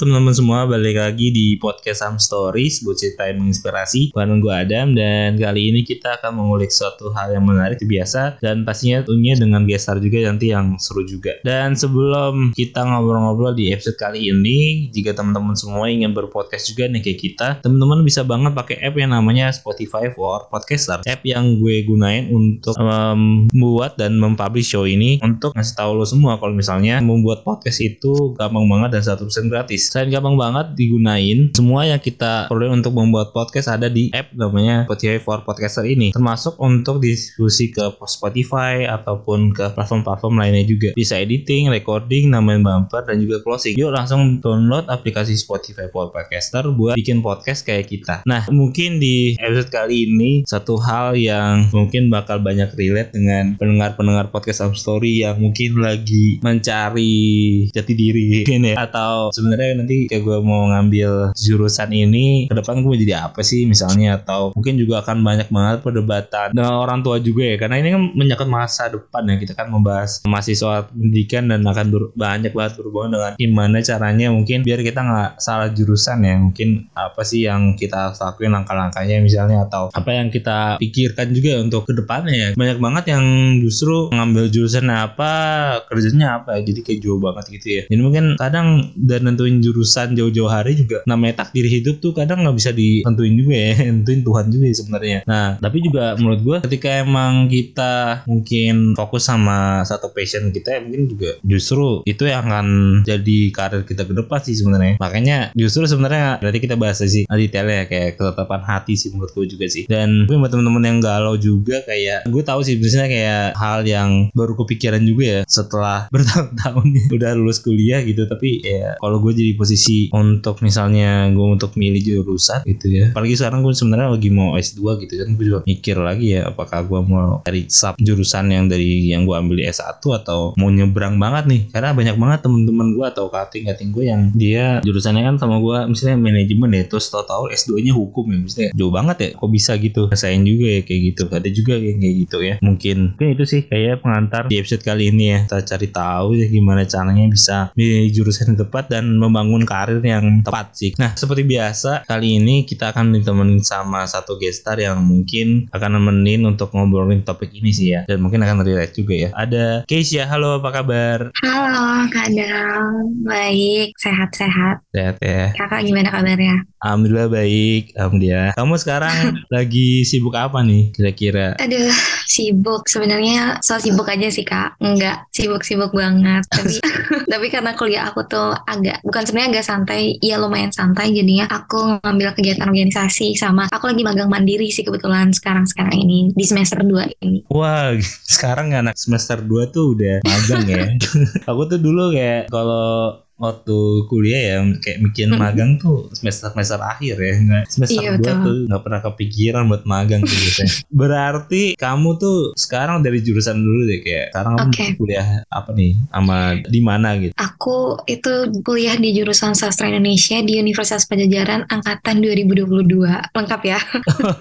Teman-teman semua, balik lagi di podcast Sam Stories, buat cerita yang menginspirasi. Bareng gue Adam dan kali ini kita akan mengulik suatu hal yang menarik biasa dan pastinya tentunya dengan gestar juga nanti yang seru juga. Dan sebelum kita ngobrol-ngobrol di episode kali ini, jika teman-teman semua ingin berpodcast juga nih kayak kita, teman-teman bisa banget pakai app yang namanya Spotify for Podcaster. App yang gue gunain untuk membuat dan mempublish show ini untuk ngasih tahu lo semua kalau misalnya membuat podcast itu gampang banget dan 100% gratis gratis. Selain gampang banget digunain, semua yang kita perlu untuk membuat podcast ada di app namanya Spotify for Podcaster ini. Termasuk untuk diskusi ke Spotify ataupun ke platform-platform lainnya juga. Bisa editing, recording, namain bumper, dan juga closing. Yuk langsung download aplikasi Spotify for Podcaster buat bikin podcast kayak kita. Nah, mungkin di episode kali ini satu hal yang mungkin bakal banyak relate dengan pendengar-pendengar podcast Am Story yang mungkin lagi mencari jati diri ya. atau sebenarnya nanti kayak gue mau ngambil jurusan ini ke depan gue jadi apa sih misalnya? Atau mungkin juga akan banyak banget perdebatan dengan orang tua juga ya. Karena ini kan menyangkut masa depan ya. Kita kan membahas mahasiswa pendidikan dan akan banyak banget berhubungan dengan gimana caranya mungkin biar kita nggak salah jurusan ya. Mungkin apa sih yang kita lakuin langkah-langkahnya misalnya atau apa yang kita pikirkan juga untuk ke depannya ya. Banyak banget yang justru ngambil jurusan apa kerjanya apa ya. Jadi kayak banget gitu ya. Jadi mungkin kadang dan nentuin jurusan jauh-jauh hari juga namanya takdir hidup tuh kadang nggak bisa ditentuin juga ya nentuin Tuhan juga ya sebenarnya. Nah tapi juga menurut gue ketika emang kita mungkin fokus sama satu passion kita ya mungkin juga justru itu yang akan jadi karir kita ke depan sih sebenarnya. Makanya justru sebenarnya berarti kita bahas sih detailnya kayak ketetapan hati sih menurut gue juga sih. Dan gue buat temen-temen yang galau juga kayak gue tahu sih biasanya kayak hal yang baru kepikiran juga ya setelah bertahun-tahun udah lulus kuliah gitu. Tapi ya kalau gue jadi posisi untuk misalnya gue untuk milih jurusan gitu ya. Apalagi sekarang gue sebenarnya lagi mau S2 gitu kan gue juga mikir lagi ya apakah gue mau cari sub jurusan yang dari yang gue ambil di S1 atau mau nyebrang banget nih. Karena banyak banget temen-temen gue atau kating-kating gue yang dia jurusannya kan sama gue misalnya manajemen ya terus tau-tau S2 nya hukum ya misalnya jauh banget ya kok bisa gitu? Rasain juga ya kayak gitu. Ada juga yang kayak gitu ya. Mungkin mungkin itu sih kayak pengantar di episode kali ini ya. Kita cari tahu ya gimana caranya bisa milih jurusan yang tepat dan membangun karir yang tepat sih. Nah, seperti biasa, kali ini kita akan ditemenin sama satu gestar yang mungkin akan nemenin untuk ngobrolin topik ini sih ya. Dan mungkin akan relate juga ya. Ada Keisha, halo apa kabar? Halo, Kak Baik, sehat-sehat. Sehat ya. Kakak gimana kabarnya? Alhamdulillah baik, alhamdulillah. Kamu sekarang lagi sibuk apa nih kira-kira? Aduh, sibuk. Sebenarnya soal sibuk aja sih kak. Enggak sibuk-sibuk banget. Tapi tapi karena kuliah aku tuh agak bukan sebenarnya agak santai, ya lumayan santai. Jadinya aku ngambil kegiatan organisasi sama aku lagi magang mandiri sih kebetulan sekarang-sekarang ini di semester 2 ini. Wah, sekarang anak semester 2 tuh udah magang ya. aku tuh dulu kayak kalau waktu kuliah ya kayak bikin hmm. magang tuh semester semester akhir ya nggak semester iya, dua tuh nggak pernah kepikiran buat magang tuh biasanya berarti kamu tuh sekarang dari jurusan dulu deh kayak sekarang okay. kamu kuliah apa nih sama di mana gitu aku itu kuliah di jurusan sastra Indonesia di Universitas Pajajaran angkatan 2022 lengkap ya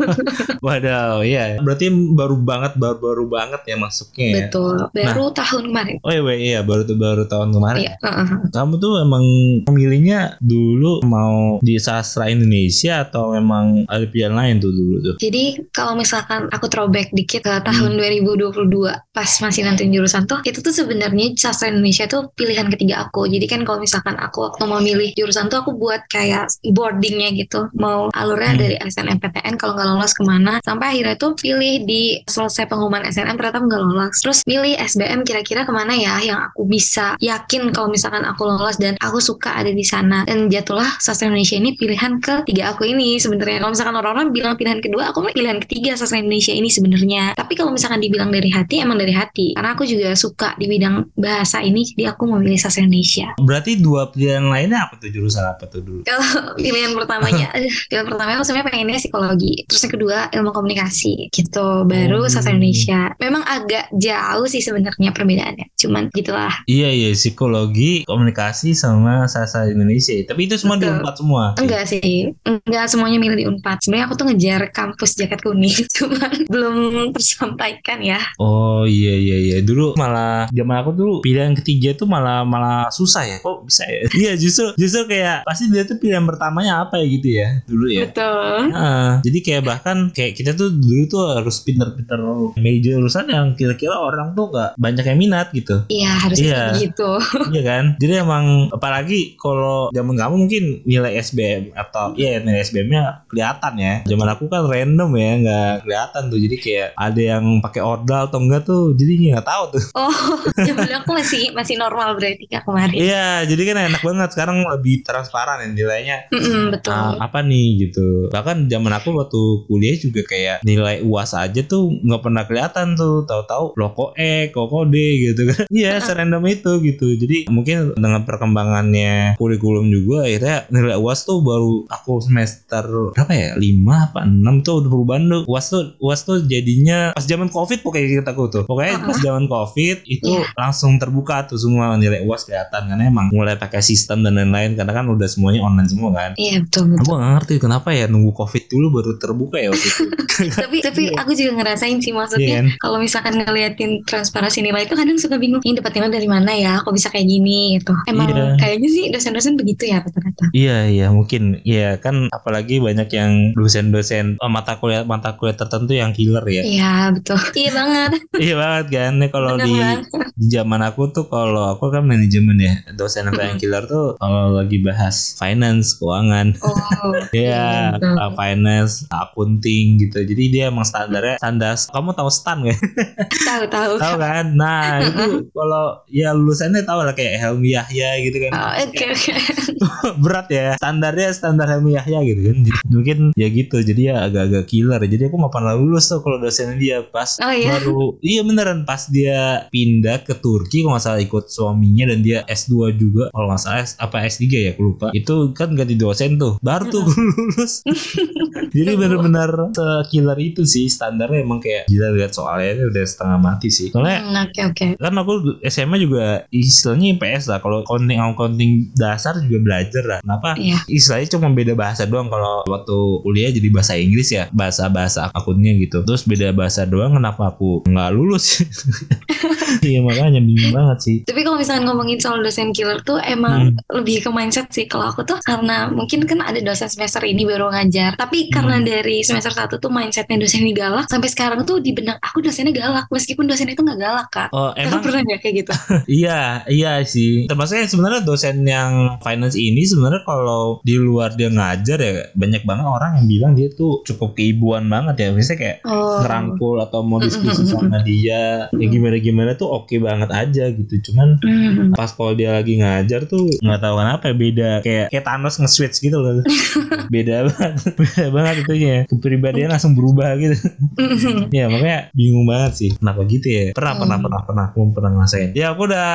waduh iya berarti baru banget baru baru banget ya masuknya ya? betul baru nah, tahun kemarin oh iya iya baru baru tahun kemarin iya. uh -huh. kamu tuh tuh emang memilihnya dulu mau di sastra Indonesia atau memang ada pilihan lain tuh dulu tuh? Jadi kalau misalkan aku throwback dikit ke tahun hmm. 2022 pas masih nanti jurusan tuh itu tuh sebenarnya sastra Indonesia tuh pilihan ketiga aku. Jadi kan kalau misalkan aku waktu mau milih jurusan tuh aku buat kayak boardingnya gitu. Mau alurnya hmm. dari SNMPTN kalau nggak lolos ke mana. Sampai akhirnya tuh pilih di selesai pengumuman SNM ternyata nggak lolos. Terus milih SBM kira-kira ke mana ya yang aku bisa yakin kalau misalkan aku lolos dan aku suka ada di sana. Dan jatuhlah sastra Indonesia ini pilihan ketiga aku ini sebenarnya. Kalau misalkan orang-orang bilang pilihan kedua aku pilihan ketiga sastra Indonesia ini sebenarnya. Tapi kalau misalkan dibilang dari hati emang dari hati. Karena aku juga suka di bidang bahasa ini jadi aku memilih sastra Indonesia. Berarti dua pilihan lainnya apa tuh jurusan apa tuh dulu? Kalau pilihan pertamanya. Pilihan pertama aku sebenarnya pengennya psikologi. Terus yang kedua ilmu komunikasi. Gitu. Baru oh. sastra Indonesia. Memang agak jauh sih sebenarnya perbedaannya. Cuman gitulah. Iya iya. Psikologi komunikasi Bekasi sama Sasa Indonesia. Tapi itu semua di Betul. Unpad semua. Enggak sih, enggak semuanya milih di Unpad. Sebenarnya aku tuh ngejar kampus jaket kuning, cuman belum tersampaikan ya. Oh iya iya iya. Dulu malah zaman aku dulu pilihan ketiga tuh malah malah susah ya. Kok bisa ya? Iya justru justru kayak pasti dia tuh pilihan pertamanya apa ya gitu ya dulu ya. Betul. Nah, jadi kayak bahkan kayak kita tuh dulu tuh harus pinter-pinter milih jurusan yang kira-kira orang tuh gak banyak yang minat gitu. Iya, harusnya Iya. gitu. iya kan? Jadi emang apalagi kalau zaman kamu mungkin nilai SBM atau iya nilai SBM-nya kelihatan ya. Zaman aku kan random ya, nggak kelihatan tuh. Jadi kayak ada yang pakai ordal atau enggak tuh, jadi nggak tahu tuh. Oh, zaman aku masih masih normal berarti kak kemarin. Iya, jadi kan enak banget sekarang lebih transparan ya nilainya. Mm-mm, betul. Ah, apa nih gitu bahkan zaman aku waktu kuliah juga kayak nilai uas aja tuh nggak pernah kelihatan tuh tahu-tahu lo kok E kok D gitu kan iya serandom itu gitu jadi mungkin dengan perkembangannya. Kurikulum juga akhirnya nilai uas tuh baru aku semester berapa ya? 5 apa 6 tuh udah perubahan tuh uas tuh uas tuh jadinya pas zaman covid pokoknya kita tuh. Pokoknya pas zaman covid itu Iya. langsung terbuka tuh semua nilai uas kelihatan karena emang mulai pakai sistem dan lain-lain karena kan udah semuanya online semua kan. Iya betul betul. Aku gak ngerti kenapa ya nunggu covid dulu baru terbuka ya waktu itu. tapi tapi aku juga ngerasain sih Iya maksudnya kan? kalau misalkan ngeliatin transparansi nilai itu kadang suka bingung ini dapat nilai dari mana ya? Kok bisa kayak gini gitu. Emang Iya. kayaknya sih dosen-dosen begitu ya rata-rata Iya iya mungkin iya kan apalagi banyak yang dosen-dosen oh, mata kuliah mata kuliah tertentu yang killer ya. iya betul iya banget iya banget kan. Nih kalau di banget. di zaman aku tuh kalau aku kan manajemen ya dosen yang paling killer tuh kalau lagi bahas finance keuangan. oh Iya, betul. uh, finance, accounting gitu. Jadi dia emang standarnya standar. Kamu tahu stan gak? tahu tahu tahu kan? Nah itu kalau ya lulusannya tahu lah kayak Helmi Yahya gitu kan. Oh, oke oke. Berat ya standarnya standar Helmi Yahya gitu kan. Jadi, mungkin ya gitu jadi ya agak-agak killer. Jadi aku nggak pernah lulus tuh kalau dosen dia. Pas Oh, iya? baru iya beneran pas dia pindah ke Turki kalau nggak salah ikut suaminya dan dia S2 juga. Kalau nggak salah S- apa S3 ya aku lupa. Itu kan ganti dosen tuh. Baru tuh gue lulus. Jadi bener-bener sekiller itu sih standarnya emang kayak gila lihat soalnya udah setengah mati sih. Soalnya Hmm, oke oke. kan aku SMA juga istilahnya IPS lah. Kalau accounting accounting dasar juga belajar lah kenapa Iya. istilahnya cuma beda bahasa doang kalau waktu kuliah jadi bahasa Inggris ya bahasa bahasa akunnya gitu terus beda bahasa doang kenapa aku nggak lulus iya makanya bingung banget sih Tapi kalau misalkan ngomongin soal dosen killer tuh emang lebih ke mindset sih. Kalau aku tuh karena mungkin kan ada dosen semester ini baru ngajar. Tapi karena dari semester satu tuh mindsetnya dosen ini galak. Sampai sekarang tuh di benak aku dosennya galak. Meskipun dosen itu nggak galak kak. oh Kakak emang pernah nggak kayak gitu? Iya, iya sih. Termasuknya sebenarnya dosen yang finance ini sebenarnya kalau di luar dia ngajar ya banyak banget orang yang bilang dia tuh cukup keibuan banget ya. Misalnya kayak Oh. ngerangkul atau mau diskusi sama dia ya gimana gimana tuh oke banget aja gitu. Cuman pas kalau dia lagi ngajar tuh nggak tahu kenapa ya, beda kayak kayak Thanos nge-switch gitu loh. Beda banget beda banget itunya kepribadian langsung berubah gitu. Ya makanya bingung banget sih. Kenapa gitu ya? Pernah pernah pernah pernah. Aku pernah ngerasain. Ya aku udah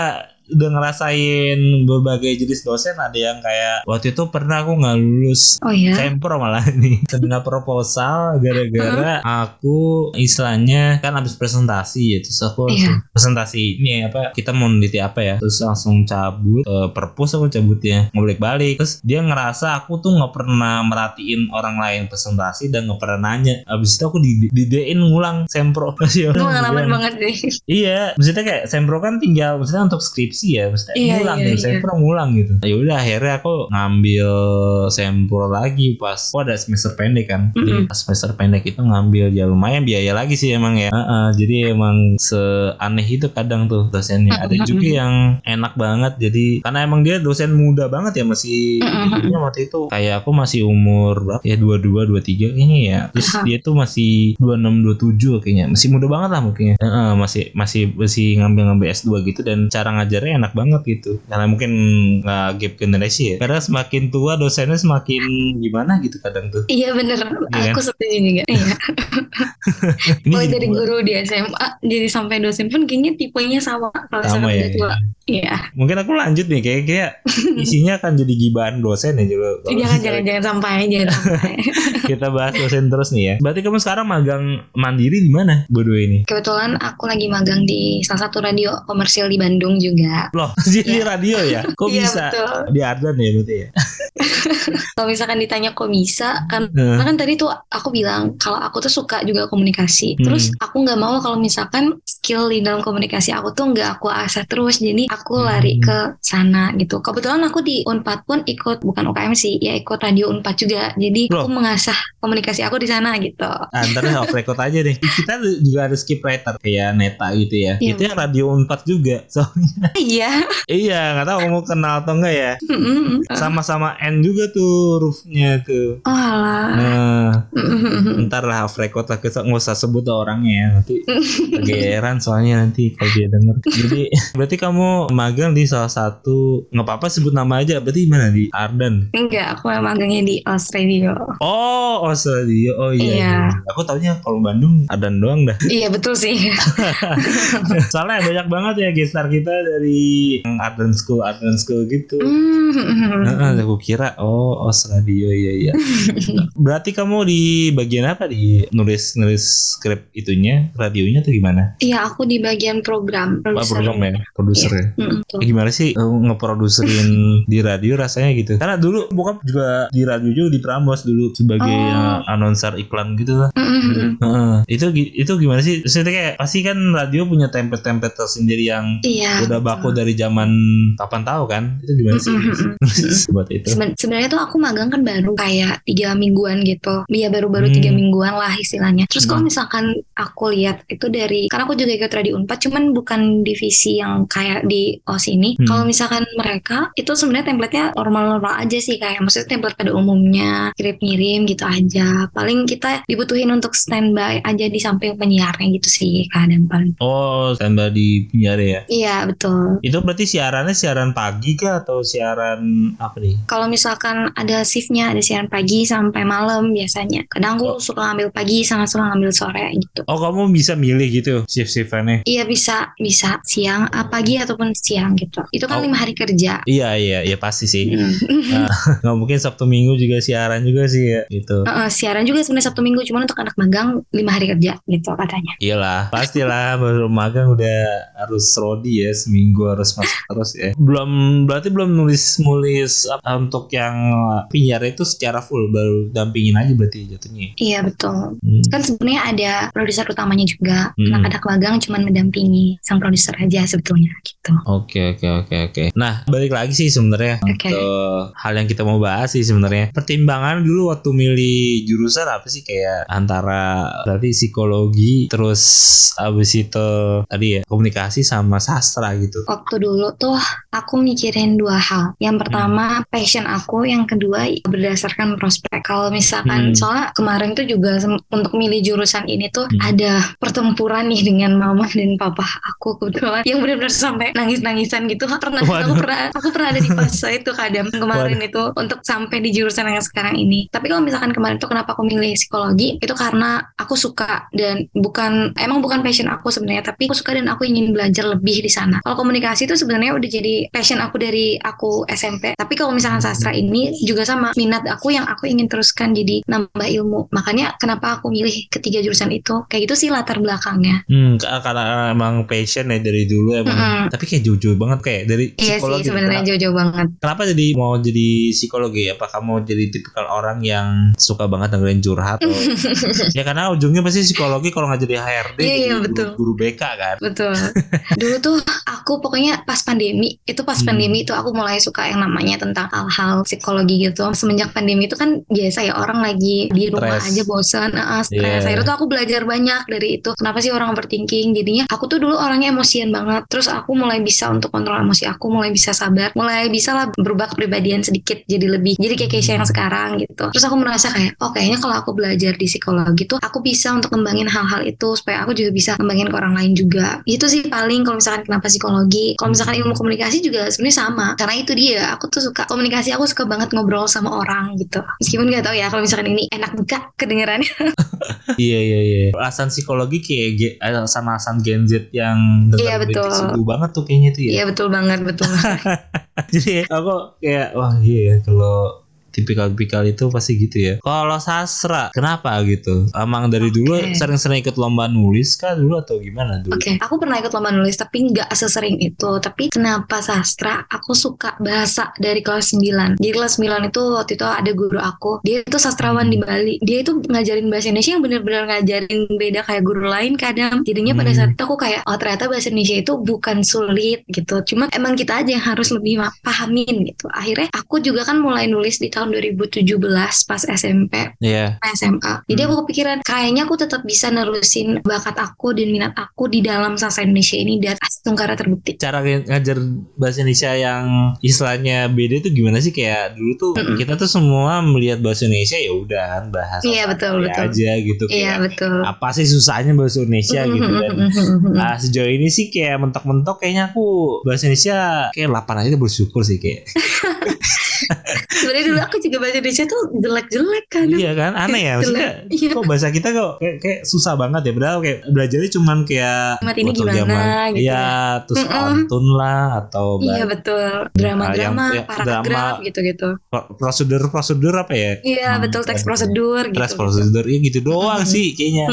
udah ngerasain berbagai jenis dosen ada yang kayak waktu itu pernah aku nggak lulus Oh ya. sempro malah nih kena proposal gara-gara aku istilahnya kan habis presentasi ya terus aku Iya. langsung presentasi ini apa kita mau meneliti apa ya. Terus langsung cabut eh, perpus aku cabutnya ngebalik balik terus dia ngerasa aku tuh nggak pernah merhatiin orang lain presentasi dan nggak pernah nanya. Habis itu aku di didein ngulang sempro. Masih Itu orang pengalaman banget sih. Iya, maksudnya kayak sempro kan tinggal maksudnya untuk skripsi ya, maksudnya Iya, ngulang iya, ya, iya. sempro ngulang gitu. Ya udah akhirnya aku ngambil sempro lagi pas oh ada semester pendek kan. Jadi Mm-mm. pas semester pendek itu ngambil ya lumayan biaya lagi sih emang ya. Heeh, jadi emang seaneh itu kadang tuh dosennya. Ada Mm-mm. juga yang enak banget jadi karena emang dia dosen muda banget ya masih Mm-mm. dia waktu itu kayak aku masih umur berapa ya 22 23 kayaknya ya. Terus Aha. dia tuh masih 26 27 kayaknya. Masih muda banget lah mungkin. Heeh, masih masih masih ngambil-ngambil S2 gitu dan cara ngajarnya enak banget gitu. Karena mungkin nggak gap generasi ya. Karena semakin tua dosennya semakin gimana gitu kadang tuh. Iya bener. Iya Aku setuju juga. Iya. Mulai jadi dari guru di SMA jadi sampai dosen pun kayaknya tipenya sama kalau Sama ya, tua. Iya. mungkin aku lanjut nih kayak kayak isinya akan jadi gibahan dosen ya juga. Jangan jangan jangan sampai jangan sampai. Kita bahas dosen terus nih ya. Berarti kamu sekarang magang mandiri di mana berdua ini? Kebetulan aku lagi magang di salah satu radio komersil di Bandung juga. Juga. Loh, jadi Iya. radio ya? Kok Iya, bisa? betul. Di Ardan ya berarti ya? Kalau misalkan ditanya kok bisa, kan karena kan tadi tuh aku bilang kalau aku tuh suka juga komunikasi. Hmm. Terus aku nggak mau kalau misalkan skill di dalam komunikasi aku tuh nggak aku asah terus. Jadi aku Hmm. lari ke sana gitu. Kebetulan aku di Unpad pun ikut bukan UKM sih, ya ikut radio Unpad juga. Jadi Loh. aku mengasah komunikasi aku di sana gitu. Antar off record aja deh. Kita juga ada skip writer kayak Neta gitu ya. Iya. Itu yang radio 4 juga. Soalnya Iya. iya, nggak tahu mau kenal atau enggak ya. Sama-sama N juga tuh hurufnya tuh. Oh alah. Nah, ntar lah off record lah kita nggak usah sebut orangnya ya. nanti kegeeran soalnya nanti kalau dia denger. Jadi berarti kamu magang di salah satu nggak apa-apa sebut nama aja. Berarti mana di Ardan? Enggak, aku magangnya di Australia. Oh Australia. Oh iya. Iya. iya. Aku taunya kalau Bandung Ardan doang dah. Iya betul sih. Soalnya banyak banget ya gestar kita dari Arden School, Arden School gitu. Hmm. Heeh, aku kira oh Australia iya iya. Berarti kamu di bagian apa di nulis nulis skrip itunya, radionya atau gimana? Iya, aku di bagian program. Apa produser. program ya, produser ya. Mm-mm, betul. Eh, Gimana sih eh, ngeproduserin di radio rasanya gitu? Karena dulu bokap juga di radio juga di Prambos dulu sebagai Oh. eh, announcer iklan gitu lah. Mm-mm. Heeh. Itu gi- itu gimana sih? Maksudnya kayak pasti kan radio punya template-template tersendiri yang Iya. udah baku dari zaman kapan tahu kan? Itu gimana sih? Buat itu. Seben- sebenarnya tuh aku magang kan baru kayak tiga mingguan gitu. Iya baru-baru tiga Hmm. mingguan lah istilahnya. Terus kalau Hmm. misalkan aku lihat itu dari karena aku juga ikut radio unpad cuman bukan divisi yang kayak di os ini. Hmm. kalau misalkan mereka itu sebenarnya template-nya normal-normal aja sih kayak maksudnya template pada umumnya kirim-ngirim gitu aja. Paling kita dibutuhin untuk standby aja di samping penyiarnya gitu sih kadang paling. Oh standby di penjara ya? Iya betul itu berarti siarannya siaran pagi kah atau siaran apa nih? Kalau misalkan ada shiftnya ada siaran pagi sampai malam biasanya. Kadang aku Oh. suka ngambil pagi sama suka ngambil sore gitu. Oh kamu bisa milih gitu shift shiftannya iya bisa. Bisa siang ah, pagi ataupun siang gitu. Itu kan Oh. lima hari kerja. Iya iya iya pasti sih. Hmm. nggak mungkin sabtu minggu juga siaran juga sih ya gitu. Heeh, siaran juga sebenarnya sabtu minggu cuman untuk anak magang lima hari kerja gitu katanya. Iyalah, pastilah baru magang udah harus rodi ya seminggu harus masuk terus ya. Belum berarti belum nulis nulis untuk yang penyiar itu secara full baru dampingin aja berarti jatuhnya. iya betul Hmm. kan sebenarnya ada produser utamanya juga Hmm. anak-anak magang cuman mendampingi sang produser aja sebetulnya gitu Oke oke oke oke. Nah balik lagi sih sebenarnya Oke. ke hal yang kita mau bahas sih sebenarnya. Pertimbangan dulu waktu milih jurusan apa sih kayak antara berarti psikologi terus abis itu tadi ya komunikasi sama sastra gitu. Waktu dulu tuh aku mikirin dua hal. Yang pertama passion aku, yang kedua berdasarkan prospek. Kalau misalkan Hmm. soalnya kemarin tuh juga untuk milih jurusan ini tuh Hmm. ada pertempuran nih dengan mama dan papa aku kebetulan yang benar-benar sampai nangis-nangisan gitu. Pernah Waduh. aku pernah aku pernah ada di fase itu kadang kemarin itu untuk sampai di jurusan yang sekarang ini. Tapi kalau misalkan kemarin tuh kenapa aku milih psikologi itu karena aku suka dan bukan emang bukan passion aku sebenarnya tapi aku suka dan aku ingin belajar lebih di sana. Kalau komunikasi itu sebenarnya udah jadi passion aku dari aku SMP. Tapi kalau misalkan sastra ini juga sama minat aku yang aku ingin teruskan jadi nambah ilmu. Makanya kenapa aku milih ketiga jurusan itu. Kayak gitu sih latar belakangnya. Hmm, ka- karena emang passion ya dari dulu emang. Mm-mm. Tapi kayak jauh-jauh banget kayak dari Iya sih psikologi. sebenarnya kenapa, jauh-jauh banget. kenapa jadi mau jadi psikologi? Apakah mau jadi tipikal orang yang suka banget dengerin curhat? Atau... ya karena ujungnya pasti psikologi kalau nggak jadi HRD Iya, iya, guru, betul. guru BK kan. Betul. Dulu tuh aku pokoknya pas pandemi, itu pas Hmm. pandemi itu aku mulai suka yang namanya tentang hal-hal psikologi gitu. Semenjak pandemi itu kan biasa ya orang lagi di rumah Stres. aja bosan, uh, stres. Iya. Akhirnya tuh aku belajar banyak dari itu. Kenapa sih orang overthinking? Jadinya aku tuh dulu orangnya emosian banget. Terus aku mulai bisa untuk kontrol emosi aku, mulai bisa sabar, mulai bisa lah berubah kepribadian sedikit jadi lebih jadi kayak Keisha yang sekarang gitu. Terus aku merasa kayak oh kayaknya kalau aku belajar di psikologi tuh aku bisa untuk ngembangin hal-hal itu supaya aku juga bisa ngembangin ke orang lain juga. Itu sih paling kalau misalkan kenapa psikologi. Kalau misalkan ilmu komunikasi juga sebenarnya sama. Karena itu dia, aku tuh suka komunikasi, aku suka banget ngobrol sama orang gitu. Meskipun nggak tahu ya kalau misalkan ini enak enggak kedengerannya. Iya iya iya. Alasan psikologi kayak ge- alasan-alasan Gen Z yang Iya, betul. Banget tuh kayaknya tuh ya. Iya betul banget, betul banget. Jadi aku kayak wah iya ya kalau tipikal-tipikal itu pasti gitu ya. Kalau sastra, kenapa gitu? Emang dari dulu Oke. sering-sering ikut lomba nulis kah dulu atau gimana dulu? Oke, aku pernah ikut lomba nulis tapi nggak sesering itu. Tapi kenapa sastra? Aku suka bahasa dari kelas 9. Di kelas 9 itu waktu itu ada guru aku. Dia itu sastrawan di Bali. Dia itu ngajarin bahasa Indonesia yang bener-bener ngajarin beda kayak guru lain kadang. Jadinya pada Hmm. saat itu aku kayak oh ternyata bahasa Indonesia itu bukan sulit gitu. Cuma emang kita aja yang harus lebih pahamin gitu. Akhirnya aku juga kan mulai nulis di tahun 2017 pas SMP. Iya. SMA. Jadi Hmm. aku kepikiran kayaknya aku tetap bisa nerusin bakat aku dan minat aku di dalam sastra Indonesia ini dan Tungkara terbukti. Cara ng- ngajar bahasa Indonesia yang istilahnya beda itu gimana sih kayak dulu tuh Mm-mm. kita tuh semua melihat bahasa Indonesia ya udah bahasa Iya, betul, betul. aja gitu Iya kayak betul. apa sih susahnya bahasa Indonesia gitu kan. Nah sejauh ini sih kayak mentok-mentok kayaknya aku bahasa Indonesia kayak 8 aja bersyukur sih kayak Sebenarnya dulu aku juga bahasa Indonesia tuh jelek-jelek kan. Iya kan aneh ya maksudnya Iya. kok bahasa kita kok kayak, kayak susah banget ya padahal kayak belajarnya cuman kayak Kalimat ini gimana zaman- gitu Iya terus Mm-mm. pantun lah atau Iya betul. Drama-drama, yang- ya, paragraf drama. gitu-gitu. pro- prosedur-prosedur apa ya Iya Hmm, betul teks prosedur gitu. Teks prosedur ya gitu doang Mm-mm. sih kayaknya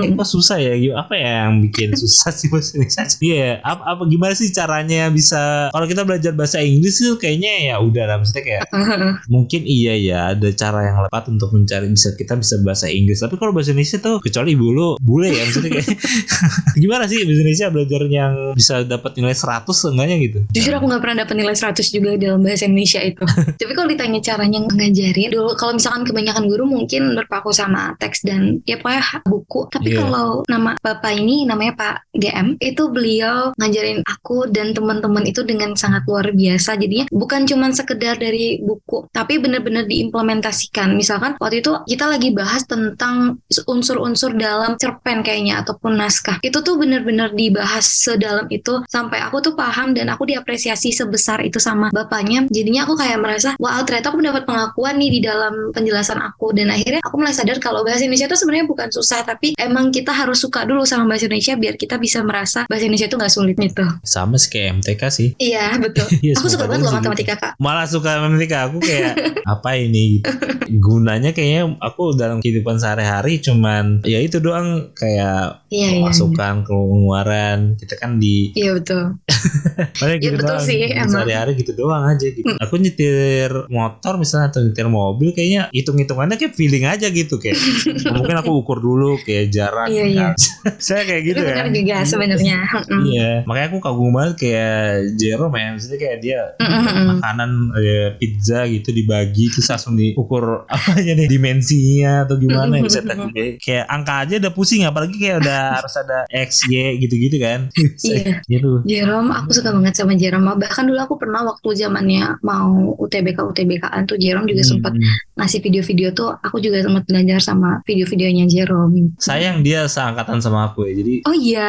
Eh, kok susah ya apa ya yang bikin susah sih bahasa Indonesia iya apa, apa gimana sih caranya bisa kalau kita belajar bahasa Inggris tuh kayaknya ya udah lah maksudnya kayak mungkin iya ya ada cara yang tepat untuk mencari bisa kita bisa bahasa Inggris tapi kalau bahasa Indonesia tuh kecuali dulu bule ya maksudnya kayak gimana sih bahasa Indonesia belajar yang bisa dapat nilai 100 enggaknya gitu Jujur aku nggak pernah dapat nilai 100 juga dalam bahasa Indonesia itu. Tapi kalau ditanya caranya ngajarin, dulu kalau misalkan kebanyakan guru mungkin berpaku sama teks dan ya pokoknya buku. Tapi Iya. kalau nama bapak ini namanya Pak GM, itu beliau ngajarin aku dan teman-teman itu dengan sangat luar biasa. Jadinya bukan cuma sekedar dari buku, tapi benar-benar diimplementasikan. Misalkan waktu itu kita lagi bahas tentang unsur-unsur dalam cerpen kayaknya ataupun naskah. Itu tuh benar-benar dibahas sedalam itu sampai aku tuh paham dan aku diapresiasi sebesar itu sama bapaknya. Jadinya aku kayak merasa, wow ternyata aku mendapat pengakuan nih di dalam penjelasan aku dan akhirnya aku mulai sadar kalau bahasa Indonesia itu sebenarnya bukan susah tapi emang kita harus suka dulu sama bahasa Indonesia biar kita bisa merasa bahasa Indonesia itu nggak sulit gitu. sama sih kayak MTK sih Iya betul. Iya, aku suka banget loh matematika kak. malah suka matematika aku kayak apa ini gitu. gunanya kayaknya aku dalam kehidupan sehari-hari cuman ya itu doang kayak Iya iya. masukan pengeluaran kita kan di Iya betul. Iya, betul doang. sih, emang. sehari-hari gitu doang aja gitu aku nyetir motor misalnya atau nyetir mobil kayaknya hitung-hitungannya kayak feeling aja gitu kayak mungkin aku ukur dulu kayak jarak Iya, iya. saya kayak gitu Itu ya juga sebenarnya. Mm. Iya, makanya aku kagum banget kayak Jerome ya, maksudnya kayak dia Mm, mm, mm. makanan eh, pizza gitu dibagi terus langsung diukur apa aja nih dimensinya atau gimana yang bisa tadi kayak angka aja udah pusing apalagi kayak udah harus ada x y gitu-gitu kan Iya. gitu Jerome, aku suka banget sama Jerome. Bahkan dulu aku pernah waktu zamannya mau UTBK UTBKan tuh Jerome juga sempat Hmm. ngasih video-video tuh. Aku juga sempat belajar sama video-videonya Jerome. sayang dia seangkatan sama aku ya jadi Oh iya.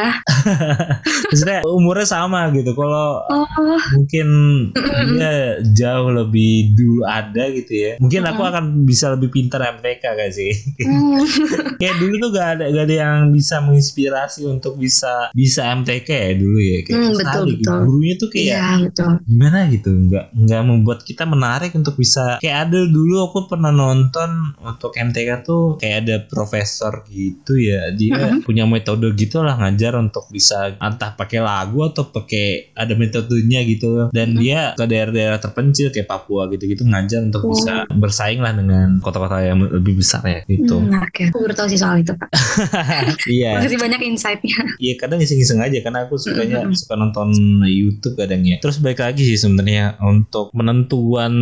maksudnya umurnya sama gitu kalau Oh. mungkin dia jauh lebih dulu ada gitu ya mungkin aku akan bisa lebih pintar MTK gak sih Hmm. kayak dulu tuh gak ada gak ada yang bisa menginspirasi untuk bisa bisa MTK ya dulu ya kayak Hmm, betul, gitu. betul. gurunya tuh kayak Iya betul. gimana gitu nggak nggak membuat kita menarik untuk bisa kayak ada dulu aku pernah nonton untuk MTK tuh kayak ada profesor gitu ya dia Mm-mm. punya metode gitu lah ngajar untuk bisa entah pakai lagu atau pakai ada metodenya gitu dan Mm-mm. dia ke daerah-daerah terpencil kayak Papua gitu-gitu ngajar untuk Oh. bisa bersaing lah dengan kota-kota yang lebih besar ya gitu Hmm, oke. Aku baru tahu sih soal itu, Pak. iya Makasih banyak insight-nya. Iya kadang iseng-iseng aja karena aku sukanya Mm-mm. suka nonton YouTube kadang ya. Terus balik lagi sih sebenarnya untuk menentuan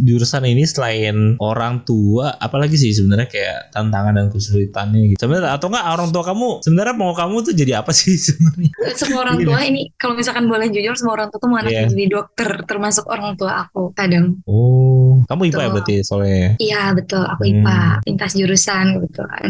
jurusan ini selain orang tua, apalagi sih sebenarnya kayak tantangan dan kesulitannya gitu. Sebenarnya atau enggak orang tua kamu sebenarnya mau kamu tuh jadi apa sih sebenarnya? Semua orang tua ini, kalau misalkan boleh jujur, semua orang tua tuh mau anaknya Iya. jadi dokter, termasuk orang tua aku kadang. Oh, kamu IPA ya berarti soalnya. Iya betul, aku Hmm. IPA, lintas jurusan kebetulan.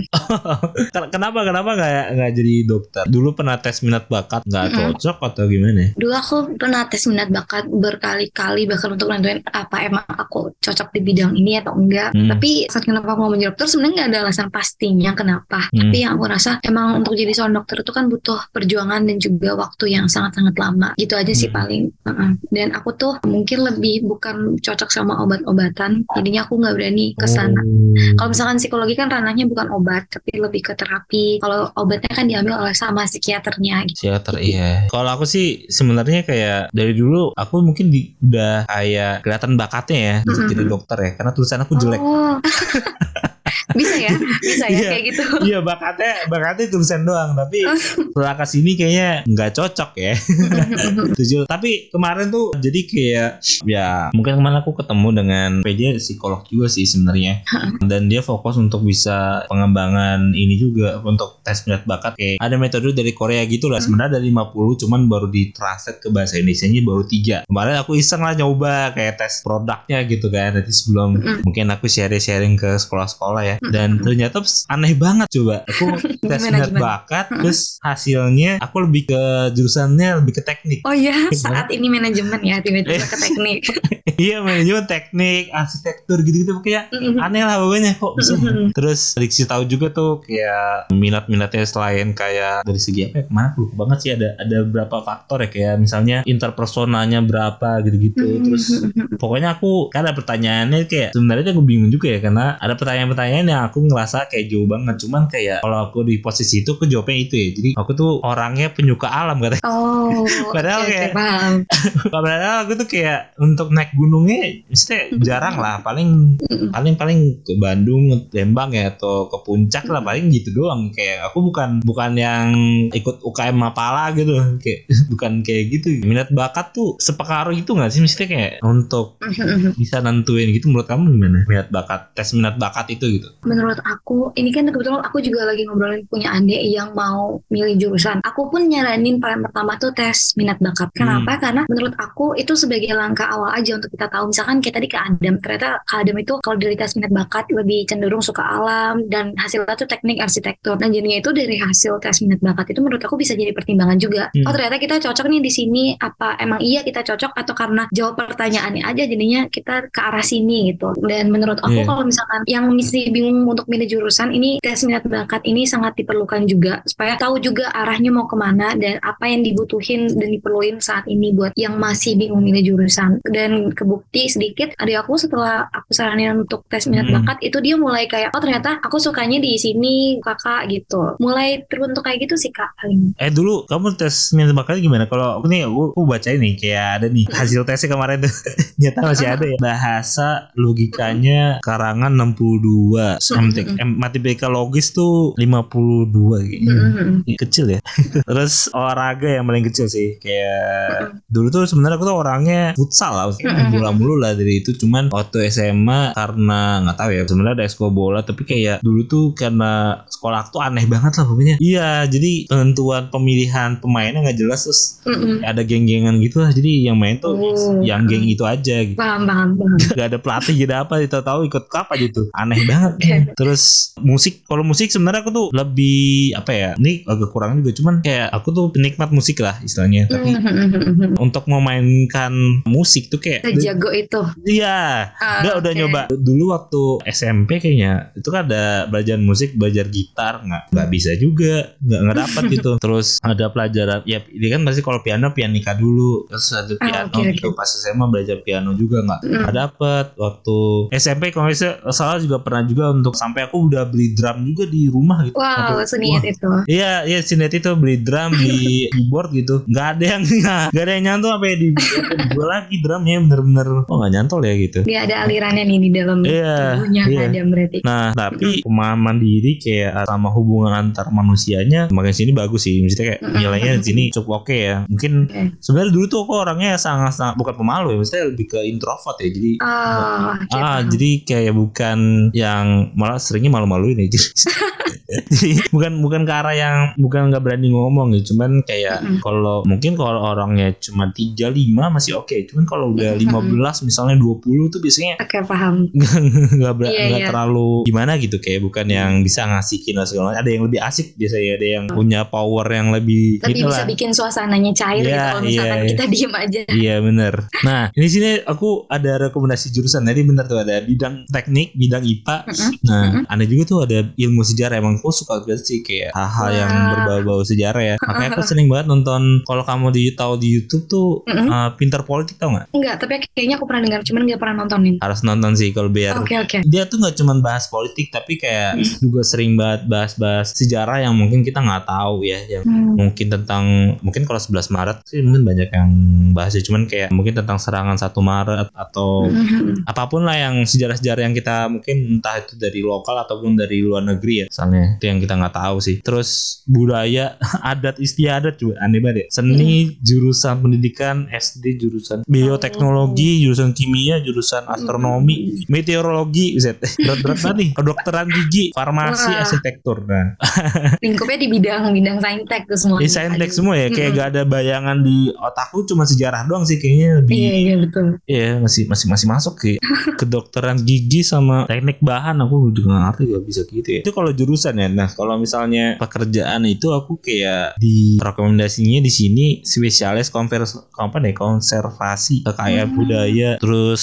Ken- Kenapa kenapa nggak nggak jadi dokter? Dulu pernah tes minat bakat nggak Mm-mm. cocok atau gimana? Dulu aku pernah tes minat bakat berkali-kali bahkan untuk nentuin apa emang aku cocok di bidang ini atau enggak. Hmm. Tapi saat kenapa aku mau menjadi dokter sebenarnya nggak ada alasan pastinya kenapa. Hmm. Tapi yang aku rasa emang untuk jadi seorang dokter itu kan butuh perjuangan dan juga waktu yang sangat-sangat lama. Gitu aja sih Hmm. paling. Heeh. Dan aku tuh mungkin lebih bukan cocok sama obat-obatan jadinya aku nggak berani ke sana Oh. kalau misalkan psikologi kan ranahnya bukan obat tapi lebih ke terapi kalau obatnya kan diambil oleh sama psikiaternya gitu Psikiater iya. Kalau aku sih sebenarnya kayak dari dulu aku mungkin di, udah kayak kelihatan bakatnya ya untuk Mm-mm. jadi dokter ya karena tulisan aku jelek. oh bisa ya? Bisa ya? Iya. kayak gitu. Iya bakatnya bakatnya tulisan doang tapi setelah ke sini kayaknya nggak cocok ya. Tujuh. Tapi kemarin tuh jadi kayak ya mungkin kemarin aku ketemu dengan PJ psikolog juga sih sebenarnya. Dan dia fokus untuk bisa pengembangan ini juga untuk tes minat bakat. Kayak ada metode dari Korea gitu lah. Sebenarnya ada 50 cuman baru ditranslate ke bahasa Indonesia-nya baru tiga. Kemarin aku iseng lah nyoba kayak tes produknya gitu kan. Nanti sebelum mungkin aku sharing-sharing ke sekolah-sekolah ya dan ternyata aneh banget coba. Aku tes Gimana, minat gimana? bakat terus hasilnya aku lebih ke jurusannya lebih ke teknik. Oh ya saat ini manajemen ya tiba-tiba ke teknik. Iya manajemen teknik arsitektur gitu-gitu kayak aneh lah pokoknya kok bisa. Terus dikasih tahu juga tuh kayak minat-minatnya selain kayak dari segi apa ya? Ke mana aku banget sih ada ada berapa faktor ya kayak misalnya interpersonanya berapa gitu-gitu. Terus pokoknya aku kan ada pertanyaannya kayak sebenarnya aku bingung juga ya karena ada pertanyaan-pertanyaan yang aku ngerasa kayak jauh banget. Cuman kayak kalau aku di posisi itu aku jawabnya itu ya. Jadi aku tuh orangnya penyuka alam katanya. Oh Padahal oke, kayak- paham. padahal aku tuh kayak untuk naik gunungnya maksudnya jarang lah. Paling paling paling ke Bandung Lembang ya atau ke puncak lah. Paling gitu doang. Kayak aku bukan bukan yang ikut UKM Mapala gitu. Kayak bukan kayak gitu. Minat bakat tuh sepengaruh itu nggak sih? Maksudnya kayak untuk bisa nentuin gitu menurut kamu gimana? Minat bakat tes minat bakat itu gitu Menurut aku, ini kan kebetulan aku juga lagi ngobrolin punya adik yang mau milih jurusan. Aku pun nyaranin paling pertama tuh tes minat bakat. Kenapa? Karena menurut aku itu sebagai langkah awal aja untuk kita tahu. Misalkan kayak tadi ke Adam, ternyata ke Adam itu kalau dari tes minat bakat lebih cenderung suka alam dan hasilnya tuh teknik arsitektur. Nah jadinya itu dari hasil tes minat bakat itu menurut aku bisa jadi pertimbangan juga. Hmm. Oh ternyata kita cocok nih di sini. Apa emang iya kita cocok atau karena jawab pertanyaannya aja jadinya kita ke arah sini gitu. Dan menurut aku Iya. kalau misalkan yang masih bingung untuk milih jurusan ini tes minat bakat ini sangat diperlukan juga supaya tahu juga arahnya mau ke mana dan apa yang dibutuhin dan diperluin saat ini buat yang masih bingung milih jurusan dan kebukti sedikit adik aku setelah aku saranin untuk tes minat Hmm. bakat itu dia mulai kayak oh ternyata aku sukanya di sini kakak gitu mulai terbentuk kayak gitu sih kak Eh dulu kamu tes minat bakatnya gimana? Kalau aku nih aku, aku baca ini kayak ada nih hasil tesnya kemarin tuh. Nyata masih ada ya. Bahasa logikanya karangan 62. MTK, em, matematika logis tuh 52 kayaknya. Mm-mm. Kecil ya. Terus olahraga yang paling kecil sih. Kayak dulu tuh sebenarnya aku tuh orangnya futsal lah. Bola mulu lah dari itu. Cuman waktu SMA karena nggak tahu ya. Sebenarnya ada ekskul bola tapi kayak dulu tuh karena sekolah aku tuh aneh banget lah pokoknya. Iya, jadi penentuan pemilihan pemainnya nggak jelas terus ada geng-gengan gitu lah. Jadi yang main tuh Oh. yang geng itu aja gitu. paham paham paham Gak ada pelatih jadi apa tahu-tahu ikut cup aja tuh. Aneh banget. Oke. Terus musik kalau musik sebenarnya aku tuh lebih apa ya? Ini agak kurang juga cuman kayak aku tuh penikmat musik lah istilahnya. Tapi Mm-mm. untuk memainkan musik tuh kayak sejago itu Iya, Ah, udah udah oke. nyoba dulu waktu SMP kayaknya itu kan ada belajar musik, belajar gitar nggak nggak bisa juga, nggak nggak dapat gitu. Terus ada pelajaran, ya ini kan pasti kalau piano pianika dulu, terus ada Ah, piano oke, gitu pas SMA belajar piano juga nggak Mm. nggak dapet. Waktu SMP kalau misalnya salah juga pernah juga untuk sampai aku udah beli drum juga di rumah gitu. wow Sampai- seniat Wah, itu Iya, iya sinet itu beli drum, beli keyboard gitu. Nggak ada yang nggak ada yang nyantol apa ya di gue lagi drumnya bener-bener oh nggak nyantol ya gitu. dia ada alirannya nih di dalam Iya, tubuhnya iya. ada berarti Nah, tapi pemahaman diri kayak sama hubungan antar manusianya makin sini bagus sih. Maksudnya kayak nilainya di sini cukup oke ya. Mungkin Oke. sebenarnya dulu tuh aku orangnya sangat, sangat bukan pemalu ya, maksudnya lebih ke introvert ya. Jadi Oh, ah, paham. jadi kayak bukan yang malah seringnya malu-maluin ya. jadi bukan bukan ke arah yang bukan nggak berani ngomong ya, cuman kayak Mm-mm. kalau mungkin kalau orangnya cuma 3 5 masih oke. Cuman kalau udah Mm-mm. 15 misalnya 20 tuh biasanya Oke paham. nggak nggak iya. terlalu gimana gitu kayak bukan yang bisa ngasihin atau segala macam. ada yang lebih asik biasanya ada yang punya power yang lebih Lebih gitu bisa lah bikin suasananya cair gitu Iya, kalau misalkan iya, iya. kita diem aja. iya bener nah ini sini aku ada rekomendasi jurusan jadi bener tuh ada bidang teknik bidang IPA Mm-mm. Nah, Mm-mm. aneh juga tuh ada ilmu sejarah emang aku suka banget sih kayak hal-hal yang berbau-bau sejarah ya. Makanya aku sering banget nonton kalau kamu di tahu di YouTube tuh Mm-mm. uh, pinter politik tau nggak? Enggak, tapi kayaknya aku pernah dengar, cuman nggak pernah nontonin. Harus nonton sih kalau biar Oke oke. dia tuh nggak cuma bahas politik tapi kayak Hmm. juga sering banget bahas-bahas sejarah yang mungkin kita nggak tahu ya yang Hmm. mungkin tentang mungkin kalau 11 Maret sih mungkin banyak yang bahas ya cuman kayak mungkin tentang serangan 1 Maret atau Hmm. apa pun lah yang sejarah-sejarah yang kita mungkin entah itu dari lokal ataupun dari luar negeri ya misalnya itu yang kita nggak tahu sih terus budaya adat istiadat juga aneh banget ya seni jurusan pendidikan SD jurusan bioteknologi jurusan kimia jurusan astronomi meteorologi Zet. berat-berat banget nih kedokteran gigi farmasi Wah. arsitektur nah Lingkupnya di bidang bidang saintek tuh semua. ini saintek semua ya kayak Mm-mm. gak ada bayangan di otakku cuma sejarah doang sih kayaknya lebih Iya iya betul. Iya masih masih masih masuk ke kedokteran gigi sama teknik bahan aku juga nggak ngerti gak bisa gitu ya. Itu kalau jurusan ya. Nah kalau misalnya pekerjaan itu aku kayak di rekomendasinya di sini spesialis konvers apa nih konservasi kekayaan Hmm. budaya terus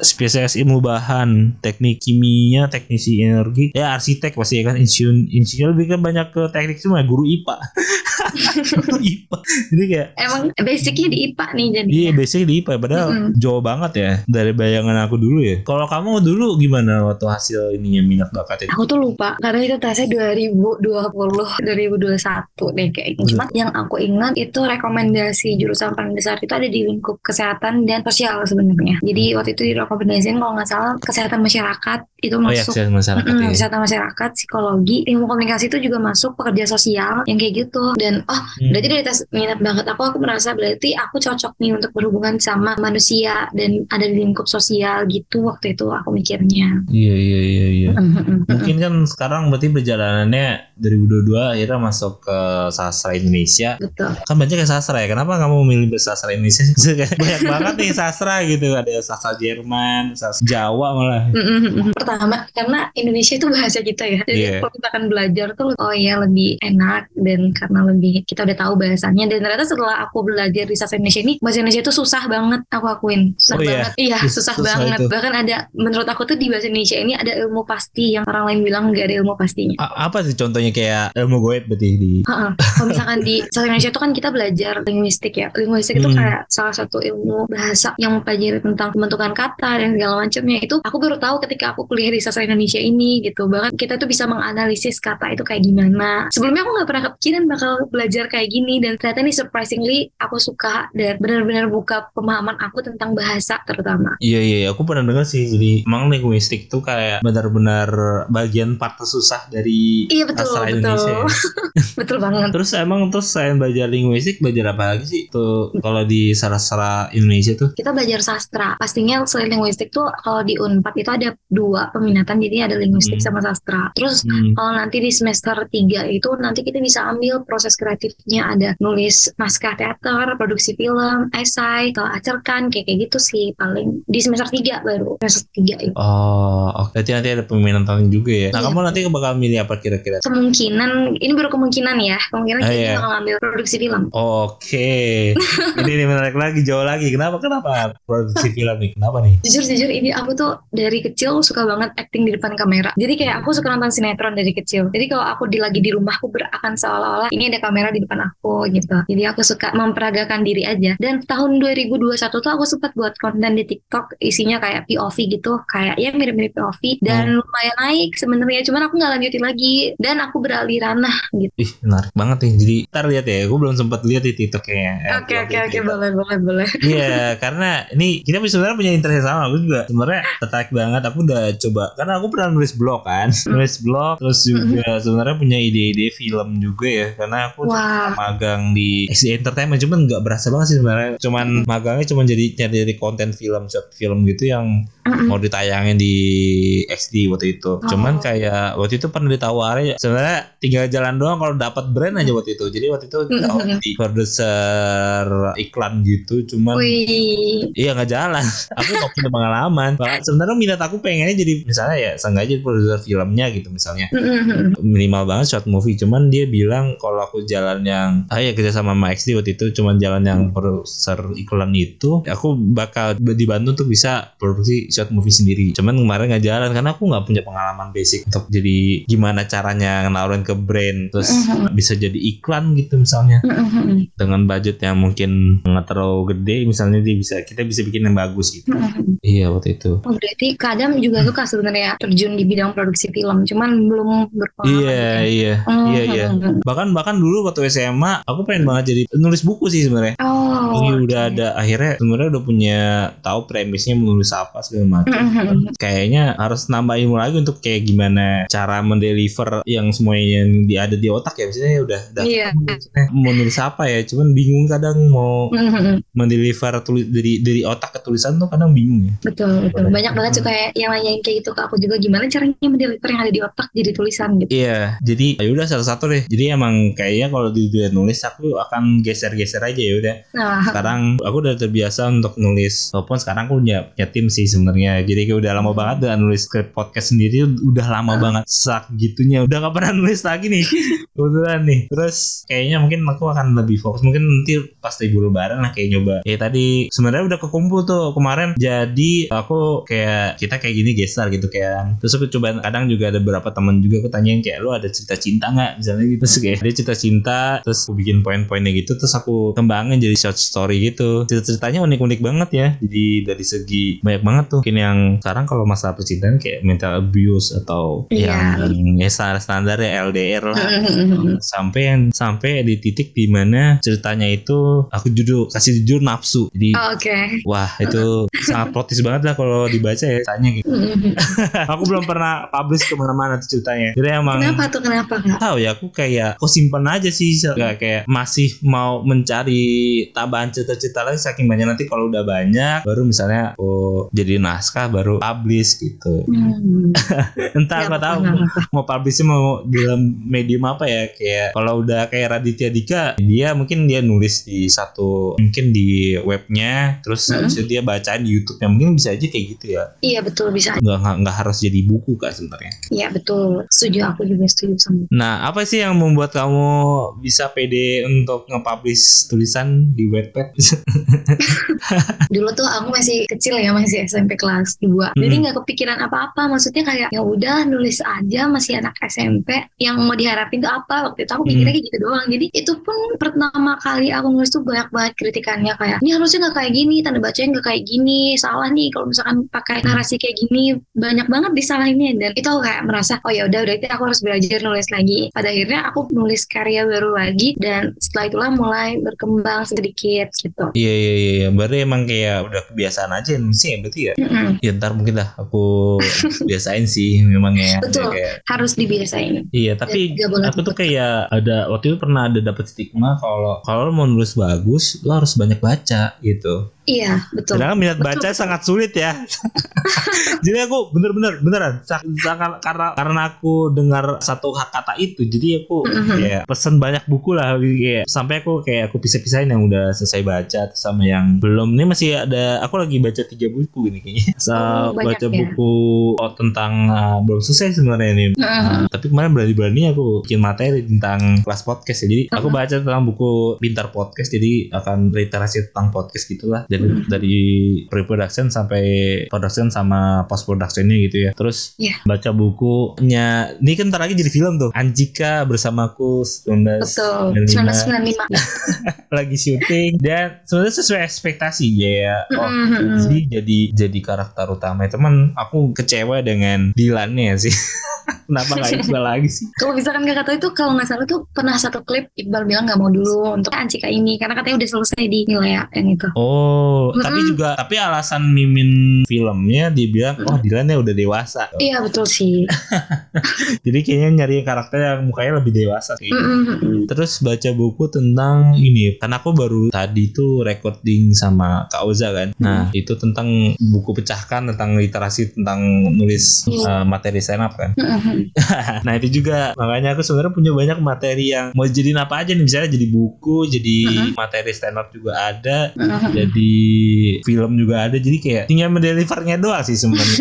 spesialis ilmu bahan teknik kimia teknisi energi ya arsitek pasti ya kan insinyur insinyur lebih kan banyak ke teknik semua ya, guru IPA guru IPA jadi kayak Emang basicnya di IPA nih jadi. Iya basicnya di IPA padahal Mm-mm. jauh banget ya dari bayangan aku dulu ya. Kalau kamu dulu gimana waktu hasil ininya minat bakat itu? Aku tuh lupa karena itu tesnya 2020 2021 deh kayaknya. Cuma yang aku ingat itu rekomendasi jurusan paling besar itu ada di lingkup kesehatan dan sosial sebenarnya. Jadi waktu itu direkomendasiin kalau nggak salah kesehatan masyarakat itu Oh ya masuk kesehatan masyarakat Mm-mm, ya. kesehatan masyarakat, psikologi, ilmu komunikasi itu juga masuk pekerja sosial yang kayak gitu. Dan oh Hmm. berarti dari tes minat bakat aku aku merasa berarti aku cocok nih untuk berhubungan sama manusia dan ada di lingkup sosial gitu waktu itu aku mikirnya. Iya iya iya iya. Mungkin kan sekarang berarti perjalanannya 2022 akhirnya masuk ke sastra Indonesia. Betul. Kan banyak yang sastra ya. Kenapa kamu memilih sastra Indonesia? banyak banget nih sastra gitu. Ada sastra Jerman, sastra Jawa malah. Pertama karena Indonesia itu bahasa kita ya. Jadi Iya. kalau kita akan belajar tuh oh ya lebih enak dan karena lebih kita udah tahu bahasanya dan ternyata setelah aku belajar di sastra Indonesia ini bahasa Indonesia itu susah banget aku akuin. Susah Oh, iya? banget. Iya, Sus- susah, susah banget. itu. Bahkan ada menurut aku tuh di bahasa Indonesia ini ada ilmu pasti yang orang lain bilang nggak ada ilmu pastinya. A- apa sih contohnya kayak ilmu goib berarti di. Kalau misalkan di sastra Indonesia itu kan kita belajar linguistik ya. Linguistik itu Hmm. kayak salah satu ilmu bahasa yang mempelajari tentang pembentukan kata dan segala macamnya. Itu aku baru tahu ketika aku kuliah di sastra Indonesia ini gitu. Bahkan kita tuh bisa menganalisis kata itu kayak gimana. Sebelumnya aku nggak pernah kepikiran bakal belajar kayak gini dan ternyata ini surprisingly aku suka dan benar-benar buka pemahaman aku tentang bahasa terutama. Iya iya iya, aku pernah dengar sih jadi emang linguistik tuh kayak benar-benar bagian part tersusah dari Iya betul sastra betul Indonesia. ya. betul banget. Terus emang terus selain belajar linguistik belajar apa lagi sih tuh kalau di sastra Indonesia tuh? kita belajar sastra. Pastinya selain linguistik tuh kalau di Unpad itu ada dua peminatan jadi ada linguistik Hmm. sama sastra. Terus Hmm. kalau nanti di semester 3 itu nanti kita bisa ambil proses kreatifnya ada nulis naskah teater, produksi film, esai, atau acerkan kayak kayak gitu sih paling di semester 3 baru semester 3 itu. Oh, oke. Berarti nanti ada peminatan juga ya. Nah, Iya. kamu nanti bakal milih apa kira-kira? Kemungkinan ini baru kemungkinan ya. Kemungkinan Ah, kayaknya iya. bakal ambil produksi film. Oke. ini nih menarik lagi, jauh lagi. Kenapa? Kenapa produksi film nih? Kenapa nih? Jujur jujur ini aku tuh dari kecil suka banget acting di depan kamera. Jadi kayak aku suka nonton sinetron dari kecil. Jadi kalau aku di lagi di rumah aku berakan seolah-olah ini ada kamera di depan aku gitu. Jadi aku suka memperagakan diri aja. Dan tahun 2021 tuh aku sempat buat konten di TikTok isinya kayak POV gitu, kayak ya mirip-mirip POV dan lumayan naik sebenarnya. Cuman aku nggak lanjutin lagi dan aku beralih ranah gitu. Ih, menarik banget nih. Jadi, ntar lihat ya. Gue belum sempat lihat di TikToknya. Eh, Oke oke oke TikTok. boleh boleh boleh. Iya, karena ini kita sebenarnya punya interest sama. Aku juga sebenarnya tertarik banget. Aku udah coba karena aku pernah nulis blog kan, nulis blog. Terus juga sebenarnya punya ide-ide film juga ya. Karena aku Wah. magang di XD Entertainment, cuman nggak berasa banget sih sebenarnya. Cuman magangnya cuma jadi nyari konten film, short film gitu yang Mm-mm. mau ditayangin di XD waktu itu. Cuman Oh. kayak waktu itu pernah ditawarin sebenarnya tinggal jalan doang kalau dapat brand aja waktu itu. Jadi waktu itu ditawarin di produser iklan gitu. Cuman Wih. Iya nggak jalan. Aku nggak punya pengalaman. Sebenarnya minat aku pengennya jadi jadi misalnya ya sengaja produser filmnya gitu misalnya. Minimal banget short movie cuman dia bilang kalau aku jalan yang ah ya kerja sama sama XD waktu itu cuman jalan yang produser iklan itu aku bakal dibantu untuk bisa produksi short movie sendiri. Cuman kemarin nggak jalan karena aku nggak punya pengalaman basic untuk jadi gimana caranya nawarin ke brand terus bisa jadi iklan gitu misalnya. Dengan budget yang mungkin nggak terlalu gede misalnya dia bisa kita bisa bikin yang bagus gitu. Iya waktu itu. Oh berarti kadang juga suka sebenarnya terjun di bidang produksi film, cuman belum berpengalaman. iya iya Hmm, iya iya hmm. bahkan bahkan dulu waktu SMA aku pengen banget jadi nulis buku sih sebenarnya Oh. Oke. udah ada akhirnya sebenarnya udah punya tahu premisnya menulis apa segala macam. Kayaknya harus nambah ilmu lagi untuk kayak gimana cara mendeliver yang semuanya yang di, ada di otak ya. Misalnya udah udah Iya. maksudnya mau nulis apa ya. Cuman bingung kadang mau mendeliver tulis dari dari otak ke tulisan tuh kadang bingung ya. Betul, betul. Banyak banget suka yang nanyain kayak gitu ke aku juga gimana caranya mendeliver yang ada di otak jadi tulisan gitu. Iya, jadi ya udah satu-satu deh. Jadi emang kayaknya kalau di dunia nulis aku akan geser-geser aja ya udah. Nah, sekarang aku udah terbiasa untuk nulis walaupun sekarang aku punya, punya tim sih sebenarnya. Jadi kayak udah lama banget gak nulis ke podcast sendiri. Udah lama banget sak gitunya. Udah gak pernah nulis lagi nih. Kebetulan nih. Terus kayaknya mungkin aku akan lebih fokus. Mungkin nanti pas libur lebaran lah kayak nyoba. Ya tadi sebenarnya udah kekumpul tuh kemarin. Jadi aku kayak kita kayak gini gestar gitu kayak. Terus aku coba kadang juga ada beberapa teman juga aku tanyain kayak lu ada cerita cinta nggak? Misalnya gitu. Terus kayak dia cerita cinta terus aku bikin poin-poinnya gitu. Terus aku kembangin jadi short story gitu cerita-ceritanya unik-unik banget ya jadi dari segi banyak banget tuh mungkin yang sekarang kalau masalah percintaan kayak mental abuse atau Iya. yang ya standar-standar ya LDR lah mm-mm. sampai yang sampai di titik di mana ceritanya itu aku judul kasih jujur nafsu jadi Oh, Oke. wah itu sangat plotis banget lah kalau dibaca ya tanya gitu Mm-mm. aku belum pernah publish ke mana-mana tuh ceritanya jadi emang Kenapa tuh kenapa kak? tahu ya aku kayak aku simpen aja sih kayak kayak masih mau mencari tambahan cerita-cerita lagi saking banyak nanti kalau udah banyak baru misalnya aku jadi naskah baru publish gitu Hmm. entah Nggak aku tahu mau publishnya mau dalam medium apa ya kayak kalau udah kayak Raditya Dika dia mungkin dia nulis di satu mungkin di webnya terus Hmm. habis itu dia bacain di YouTube-nya mungkin bisa aja kayak gitu ya Iya betul bisa. nggak nggak, nggak harus jadi buku kak sebenarnya Iya betul. Setuju aku juga setuju sama. Nah, apa sih yang membuat kamu bisa pede untuk nge-publish tulisan di Wattpad? Dulu tuh aku masih kecil ya masih SMP kelas 2 Jadi Hmm. nggak kepikiran apa-apa. Maksudnya kayak ya udah nulis aja masih anak SMP. Yang mau diharapin tuh apa? Waktu itu aku mikirnya kayak gitu doang. Jadi itu pun pertama kali aku nulis tuh banyak banget kritikannya kayak ini harusnya nggak kayak gini, tanda bacanya nggak kayak gini, salah nih kalau misalkan pakai narasi kayak gini banyak banget disalahinnya dan itu aku kayak merasa oh ya udah berarti aku harus belajar nulis lagi. Pada akhirnya aku nulis karya baru lagi dan setelah itulah mulai berkembang sedikit gitu. Iya iya iya, iya. berarti emang kayak udah kebiasaan aja sih berarti ya. Mm-mm. Ya ntar mungkin lah aku biasain sih memang ya. Betul. Kayak, harus dibiasain. iya tapi boleh aku tuh kayak ada waktu itu pernah ada dapet stigma kalau kalau mau nulis bagus lo harus banyak baca gitu. Iya, betul. Sedangkan minat Betul, baca sangat sulit ya. jadi aku bener-bener beneran karena karena aku dengar satu hak kata itu, jadi aku Mhm. kayak pesen banyak buku lah kayak sampai aku kayak aku pisah-pisahin yang udah selesai baca sama yang belum. Ini masih ada aku lagi baca tiga buku ini kayaknya. Sa- Oh, baca ya? buku oh, tentang uh, belum selesai sebenarnya ini. Mhm. Nah, tapi kemarin berani-berani aku bikin materi tentang kelas podcast ya. Jadi aku Mhm. baca tentang buku Pintar Podcast. Jadi akan literasi tentang podcast gitulah. Dari Mhm. dari pre-production sampai production sama post productionnya gitu ya. Terus Iya. baca bukunya. Ini kan ntar lagi jadi film tuh. Anjika bersamaku 19 Betul. 1995. lagi syuting dan sebenarnya sesuai ekspektasi ya. Oh, Mhm. jadi jadi jadi karakter utama teman aku kecewa dengan Dilannya sih kenapa nggak Iqbal lagi sih Kalau misalkan kakak tahu itu kalau nggak salah tuh pernah satu klip Iqbal bilang nggak mau dulu untuk Ancika ini karena katanya udah selesai di nilai yang itu. oh Mm-mm. tapi juga tapi alasan mimin filmnya dibilang oh Dilannya udah dewasa Iya betul sih. jadi kayaknya nyari karakter yang mukanya lebih dewasa kayak gitu. Mhm. Terus baca buku tentang ini, karena aku baru tadi tuh recording sama Kak Oza kan. Nah itu tentang buku pecahkan tentang literasi tentang nulis Iya. uh, materi stand up kan. Mhm. nah itu juga makanya aku sebenarnya punya banyak materi yang mau jadiin apa aja nih misalnya jadi buku jadi Mm-mm. materi stand up juga ada Mhm. jadi film juga ada jadi kayak tinggal mendelivernya doang sih sebenarnya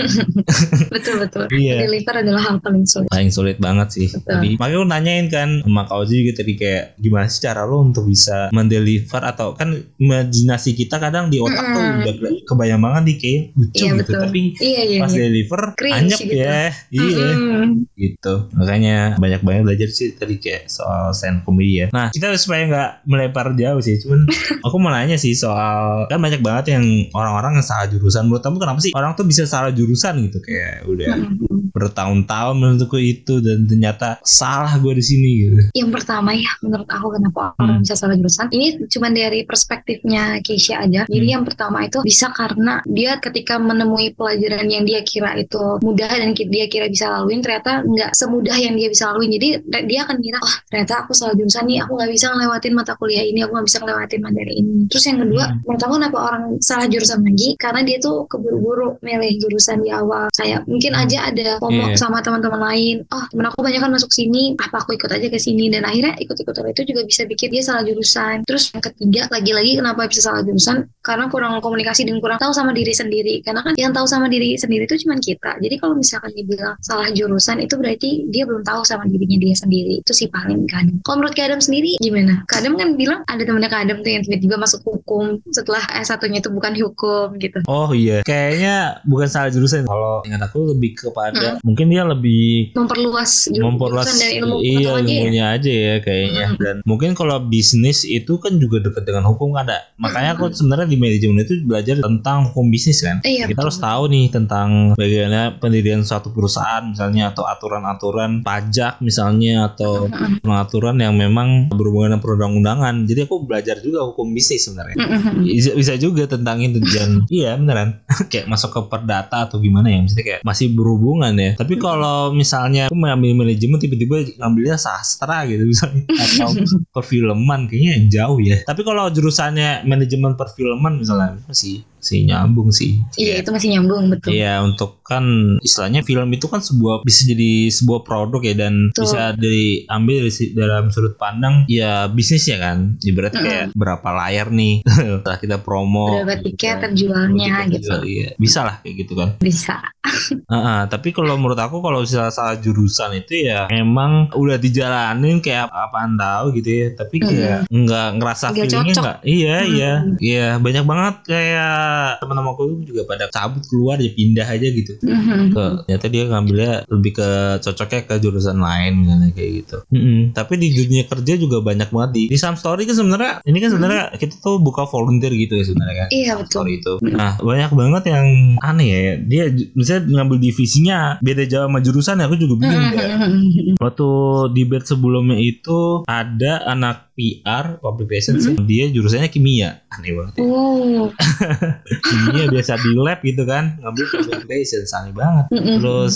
betul betul. Iya. Deliver adalah hal paling sulit. paling sulit banget sih Betul. tadi makanya aku nanyain kan sama Kak Ozi juga tadi kayak gimana sih cara lo untuk bisa mendeliver atau kan imajinasi kita kadang di otak tuh Mm-mm. udah kebayang banget nih kayak lucu Iya, gitu betul. tapi Iya iya. pas iya. deliver Cringe anyep gitu. ya iya Mm-mm. Gitu makanya banyak banget belajar sih tadi kayak soal stand comedy ya nah kita supaya nggak melempar jauh sih cuman aku mau nanya sih soal kan banyak banget yang orang-orang yang salah jurusan menurut kamu kenapa sih orang tuh bisa salah jurusan gitu kayak udah Mm-mm. bertahun-tahun menurutku itu dan ternyata salah gue di sini gitu Yang pertama ya menurut aku kenapa orang Hmm. bisa salah jurusan ini cuma dari perspektifnya Keisha aja. Jadi Hmm. yang pertama itu bisa karena dia ketika menemui pelajaran yang dia kira itu mudah dan dia kira bisa laluin ternyata nggak semudah yang dia bisa laluin. Jadi dia akan kira oh ternyata aku salah jurusan nih aku nggak bisa ngelewatin mata kuliah ini aku nggak bisa ngelewatin materi ini. Terus yang kedua Hmm. menurut aku kenapa orang salah jurusan lagi karena dia tuh keburu-buru milih jurusan di awal. Kayak mungkin Hmm. aja ada ngomong Iya. sama teman-teman lain, oh temen aku banyak kan masuk sini, apa aku ikut aja ke sini dan akhirnya ikut-ikutan itu juga bisa bikin dia salah jurusan. Terus yang ketiga lagi-lagi kenapa bisa salah jurusan? Karena kurang komunikasi dan kurang tahu sama diri sendiri. Karena kan yang tahu sama diri sendiri itu cuma kita. Jadi kalau misalkan dibilang salah jurusan itu berarti dia belum tahu sama dirinya dia sendiri. Itu sih paling kadang. Kalau menurut Kak Adam sendiri gimana? Kak Adam kan bilang ada temennya Kak Adam tuh yang tiba-tiba masuk hukum setelah S1-nya itu bukan hukum gitu. oh iya kayaknya bukan salah jurusan kalau ingat aku lebih kepada Hmm. mungkin dia lebih Memperluas ju- memperluas jurusan dan ilmu iya ya. ilmunya aja ya kayaknya Mm-mm. dan mungkin kalau bisnis itu kan juga dekat dengan hukum kan ada makanya aku sebenarnya di manajemen itu belajar tentang hukum bisnis kan Iya, kita betul. harus tahu nih tentang bagaimana pendirian suatu perusahaan misalnya atau aturan-aturan pajak misalnya atau Mm-mm. pengaturan yang memang berhubungan dengan perundang-undangan. Jadi aku belajar juga hukum bisnis sebenarnya. Bisa, bisa juga tentang itu dan iya beneran. Kayak masuk ke perdata atau gimana ya? Misalnya kayak masih berhubungan ya. Tapi kalau misalnya aku mengambil manajemen tiba-tiba ngambilnya sastra gitu misalnya. Atau perfilman kayaknya jauh ya. Tapi kalau jurusannya manajemen perfilman misalnya masih sih nyambung sih Iya itu masih nyambung betul. Iya untuk kan istilahnya film itu kan sebuah bisa jadi sebuah produk ya dan Betul. bisa diambil dari dalam sudut pandang ya bisnis ya kan ibarat Mm-mm. kayak berapa layar nih setelah kita promo Berapa tiket kan. terjualnya Tiket gitu. terjual, iya. bisa lah kayak gitu kan Bisa. Ah, ah, tapi kalau menurut aku kalau misalnya salah jurusan itu ya emang udah dijalanin kayak apaan tahu gitu ya tapi kayak nggak ngerasa Nggak feelingnya cocok. nggak iya Hmm. iya iya banyak banget kayak teman-teman aku juga pada cabut keluar ya pindah aja gitu Mhm. ke ternyata dia ngambilnya lebih ke cocoknya ke jurusan lain misalnya kayak gitu Mm-mm. tapi di dunia kerja juga banyak banget di di Sam Story kan sebenarnya ini kan sebenarnya kita tuh buka volunteer gitu ya sebenarnya kan Iya, betul. Story itu Mm. nah banyak banget yang aneh ya dia misalnya ngambil divisinya beda jauh sama jurusan ya aku juga bingung kayak Mhm. Waktu di bed sebelumnya itu ada anak PR public relations Mm-hmm. ya. dia jurusannya kimia aneh banget ya. Oh. kimia biasa di lab gitu kan ngambil public relations aneh banget Mhm. terus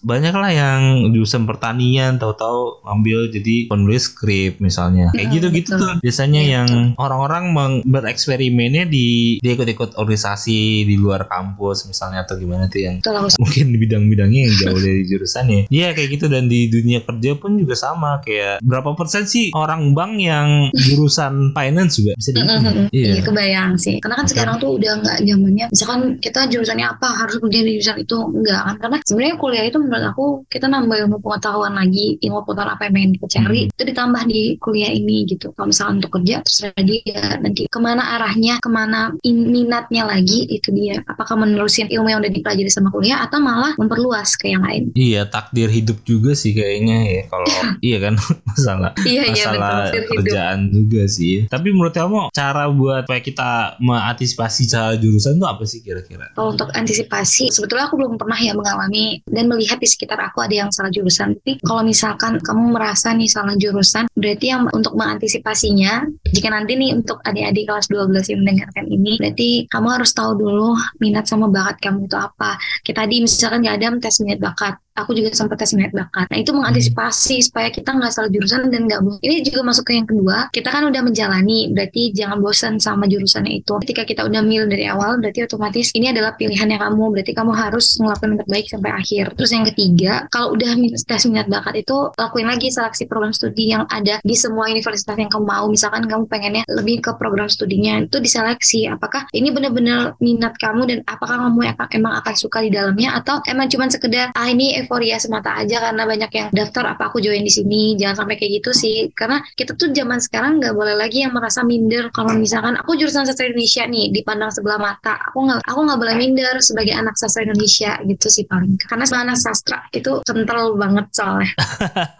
banyak lah yang jurusan pertanian tahu-tahu ngambil jadi penulis skrip misalnya kayak Mm, gitu-gitu tuh biasanya Iya, yang orang-orang bereksperimennya di dia ikut-ikut organisasi di luar kampus misalnya atau gimana tuh yang aku mungkin di bidang-bidangnya yang jauh dari jurusannya. Iya kayak gitu dan di dunia kerja pun juga sama kayak berapa persen sih orang bank yang jurusan finance juga bisa dihitung. Mhm. Iya. Iya kebayang sih. Karena kan sekarang tuh udah nggak zamannya. Misalkan kita jurusannya apa harus kerja di jurusan itu enggak kan? Karena sebenarnya kuliah itu menurut aku kita nambah ilmu pengetahuan lagi, ilmu pengetahuan apa yang pengen kita cari Hmm. itu ditambah di kuliah ini gitu. Kalau misalkan untuk kerja terserah dia nanti ke mana arahnya, ke mana in- minatnya lagi itu dia. Apakah menerusin ilmu yang udah dipelajari sama kuliah atau malah memperluas ke yang lain? Iya takdir hidup juga sih kayaknya ya kalau iya kan masalah Iya iya betul. Kerjaan juga sih. Tapi menurut kamu cara buat supaya kita mengantisipasi cara jurusan itu apa sih kira-kira? Kalau untuk antisipasi, sebetulnya aku belum pernah ya mengalami dan melihat di sekitar aku ada yang salah jurusan. Tapi kalau misalkan kamu merasa nih salah jurusan, berarti yang untuk mengantisipasinya, jika nanti nih untuk adik-adik kelas 12 yang mendengarkan ini, berarti kamu harus tahu dulu minat sama bakat kamu itu apa. Kita tadi misalkan gak ada tes minat bakat. Aku juga sempat tes minat bakat. Nah itu mengantisipasi supaya kita nggak salah jurusan dan nggak bosan. Ini juga masuk ke yang kedua, kita kan udah menjalani, berarti jangan bosan sama jurusannya itu. Ketika kita udah milih dari awal, berarti otomatis ini adalah pilihan yang kamu, berarti kamu harus ngelakuin yang terbaik sampai akhir. Terus yang ketiga, kalau udah tes minat bakat itu lakuin lagi seleksi program studi yang ada di semua universitas yang kamu mau. Misalkan kamu pengennya lebih ke program studinya, itu diseleksi. Apakah ini benar-benar minat kamu dan apakah kamu emang akan suka di dalamnya atau emang cuma sekedar ah ini euforia semata aja karena banyak yang daftar apa aku join di sini. Jangan sampai kayak gitu sih. Karena kita tuh zaman sekarang nggak boleh lagi yang merasa minder kalau misalkan aku jurusan sastra Indonesia nih dipandang sebelah mata. Aku nggak aku nggak boleh minder sebagai anak sastra Indonesia gitu sih paling. Karena sebagai anak sastra itu kental banget soalnya.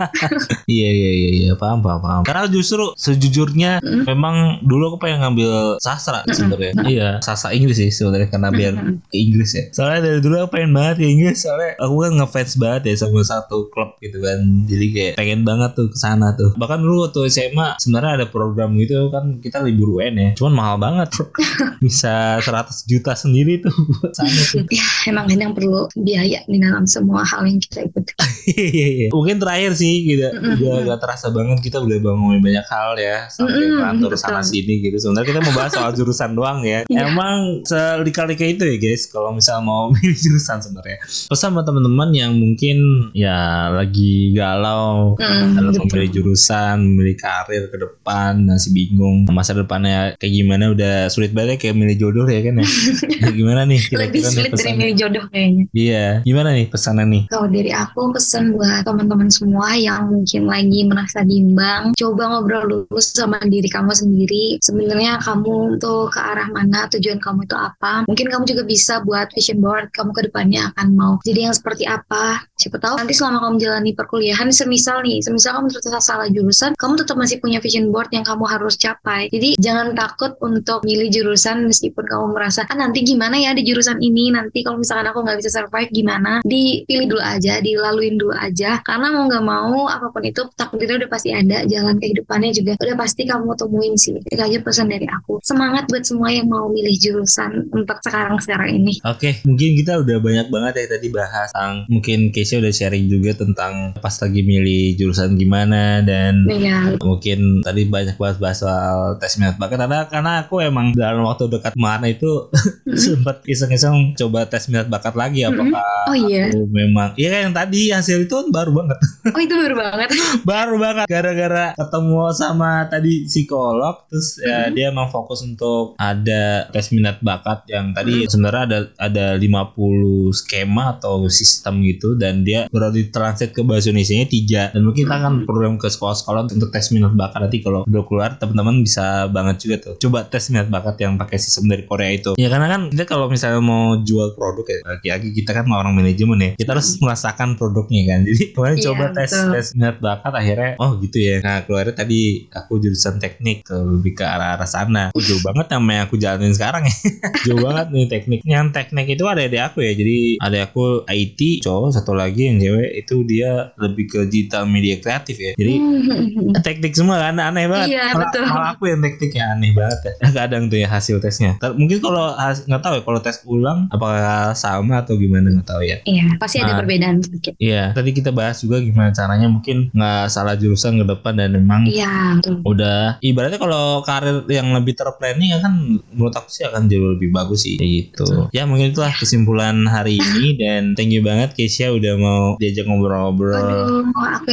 iya iya iya iya paham paham paham. Karena justru sejujurnya mm -hmm. memang dulu aku pengen ngambil sastra mm -hmm. sebenarnya. Mm -hmm. Iya sastra Inggris sih sebenarnya karena biar mm -hmm. ke Inggris ya. Soalnya dari dulu aku pengen banget ke Inggris soalnya aku kan ngefans banget ya sama satu klub gitu kan. Jadi kayak pengen banget tuh ke sana tuh. Bahkan dulu waktu SMA sebenarnya ada program gitu kan kita libur UN ya. Cuman mahal banget. Bisa 100 juta sendiri tuh buat sana tuh. ya emang kadang perlu biaya di dalam semua hal yang kita ikut. Iya, iya. Mungkin terakhir sih gitu. Udah gak terasa banget kita udah bangun banyak hal ya sampai kantor sana sini gitu. Sebenarnya kita mau bahas soal jurusan doang ya. Yeah. Emang selika-lika itu ya guys kalau misal mau milih jurusan sebenarnya. Pesan buat teman-teman yang mungkin ya lagi galau mm, dalam memilih jurusan, memilih karir ke depan, masih bingung masa depannya kayak gimana udah sulit banget ya, kayak milih jodoh ya kan ya. gimana nih kira-kira Lebih sulit dari milih jodoh kayaknya. Iya, gimana nih pesanan nih? Kalau dari aku pesan buat teman-teman semua yang mungkin lagi merasa bimbang, coba ngobrol dulu sama diri kamu sendiri. Sebenarnya kamu tuh ke arah mana, tujuan kamu itu apa? Mungkin kamu juga bisa buat vision board kamu ke depannya akan mau jadi yang seperti apa. Siapa tahu nanti selama kamu menjalani perkuliahan, semisal nih, semisal kamu ternyata salah jurusan, kamu tetap masih punya vision board yang kamu harus capai. Jadi jangan takut untuk milih jurusan meskipun kamu merasa, ah nanti gimana ya di jurusan ini, nanti kalau misalkan aku nggak bisa survive gimana, dipilih dulu aja, dilaluin dulu aja. Karena mau nggak mau, apa pun itu takdirnya udah pasti ada, jalan kehidupannya juga udah pasti kamu temuin sih. Itu aja pesan dari aku. Semangat buat semua yang mau milih jurusan untuk sekarang-sekarang ini. Oke, mungkin kita udah banyak banget ya tadi bahas tentang mungkin Keisha udah sharing juga tentang pas lagi milih jurusan gimana dan iya. mungkin tadi banyak bahas-bahas soal tes minat bakat karena karena aku emang dalam waktu dekat mana itu sempat iseng-iseng coba tes minat bakat lagi apakah oh, iya. aku memang iya kan yang tadi hasil itu baru banget oh itu baru banget baru banget gara-gara ketemu sama tadi psikolog terus ya mm-hmm. dia emang fokus untuk ada tes minat bakat yang tadi mm-hmm. sebenarnya ada ada 50 skema atau sistem gitu dan dia baru ditranslate ke bahasa Indonesia nya tiga. Dan mungkin kita akan program ke sekolah-sekolah untuk tes minat bakat nanti kalau udah keluar teman-teman bisa banget juga tuh. Coba tes minat bakat yang pakai sistem dari Korea itu. Ya karena kan kita kalau misalnya mau jual produk ya lagi-lagi kita kan orang manajemen ya kita harus merasakan produknya kan. Jadi kemarin yeah, coba tes betul. tes minat bakat akhirnya oh gitu ya. Nah keluarnya tadi aku jurusan teknik ke lebih ke arah arah sana. Aku jauh banget sama yang aku jalanin sekarang ya. Jauh banget nih teknik. Yang teknik itu ada di aku ya jadi ada aku IT cowok satu lagi yang cewek itu dia lebih ke digital media kreatif ya. Jadi teknik semua kan aneh banget. Iya, malah, betul. malah aku yang tekniknya aneh banget ya. Kadang tuh ya hasil tesnya. Mungkin kalau nggak tahu ya kalau tes ulang apakah sama atau gimana nggak tahu ya. Iya pasti ada nah, perbedaan sedikit. iya. Tadi kita bahas juga gimana caranya mungkin nggak salah jurusan ke depan dan memang iya udah ibaratnya kalau karir yang lebih terplanning ya kan menurut aku sih akan jauh lebih bagus sih kayak gitu. Ya mungkin itulah kesimpulan hari ini dan thank you banget Keisha udah mau diajak ngobrol-ngobrol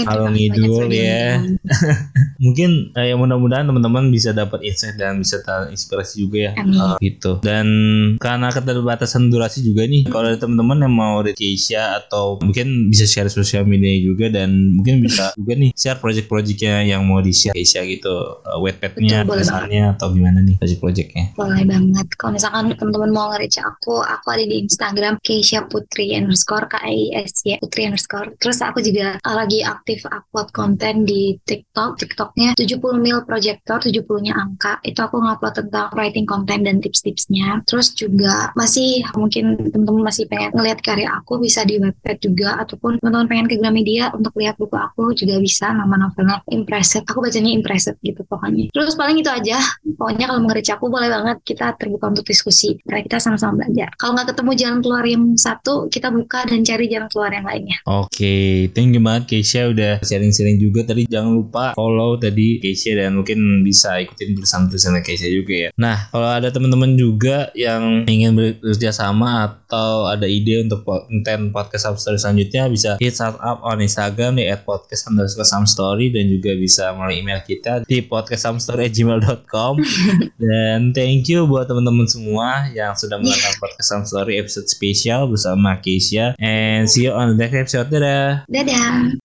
kalau ngidul ya mungkin eh, ya mudah-mudahan teman-teman bisa dapat insight dan bisa terinspirasi juga ya. Uh, gitu. Dan karena keterbatasan durasi juga nih kalau ada teman-teman yang mau dari Keisha atau mungkin bisa share sosial media juga dan mungkin bisa juga nih share project-projectnya yang mau di share Keisha gitu uh, wetpadnya misalnya atau gimana nih project-projectnya? Boleh banget. Kalau misalkan teman-teman mau nge aku aku ada di Instagram Keisha Putri underscore K I Y Putri underscore. Terus aku juga lagi aktif upload konten di TikTok. TikToknya 70 mil projector 70 nya angka. Itu aku ngupload tentang writing konten dan tips-tipsnya. Terus juga masih mungkin teman-teman masih pengen ngeliat karya aku bisa di webpad juga. Ataupun teman-teman pengen ke Gramedia untuk lihat buku aku juga bisa nama novelnya Impressive. Aku bacanya Impressive gitu pokoknya. Terus paling itu aja. Pokoknya kalau mengerti aku boleh banget kita terbuka untuk diskusi. Karena kita sama-sama belajar. Kalau nggak ketemu jalan keluar yang satu kita buka dan cari jalan luar yang lainnya. Oke, thank you banget Keisha udah sharing-sharing juga tadi. Jangan lupa follow tadi Keisha dan mungkin bisa ikutin tulisan-tulisan Keisha juga ya. Nah, kalau ada teman-teman juga yang ingin bekerja sama atau ada ide untuk konten podcast Story selanjutnya bisa hit up on Instagram di @podcast story dan juga bisa melalui email kita di podcastsamstory@gmail.com dan thank you buat teman-teman semua yang sudah menonton podcast Story episode spesial bersama Keisha and see you on the next episode. Dadah. Dadah.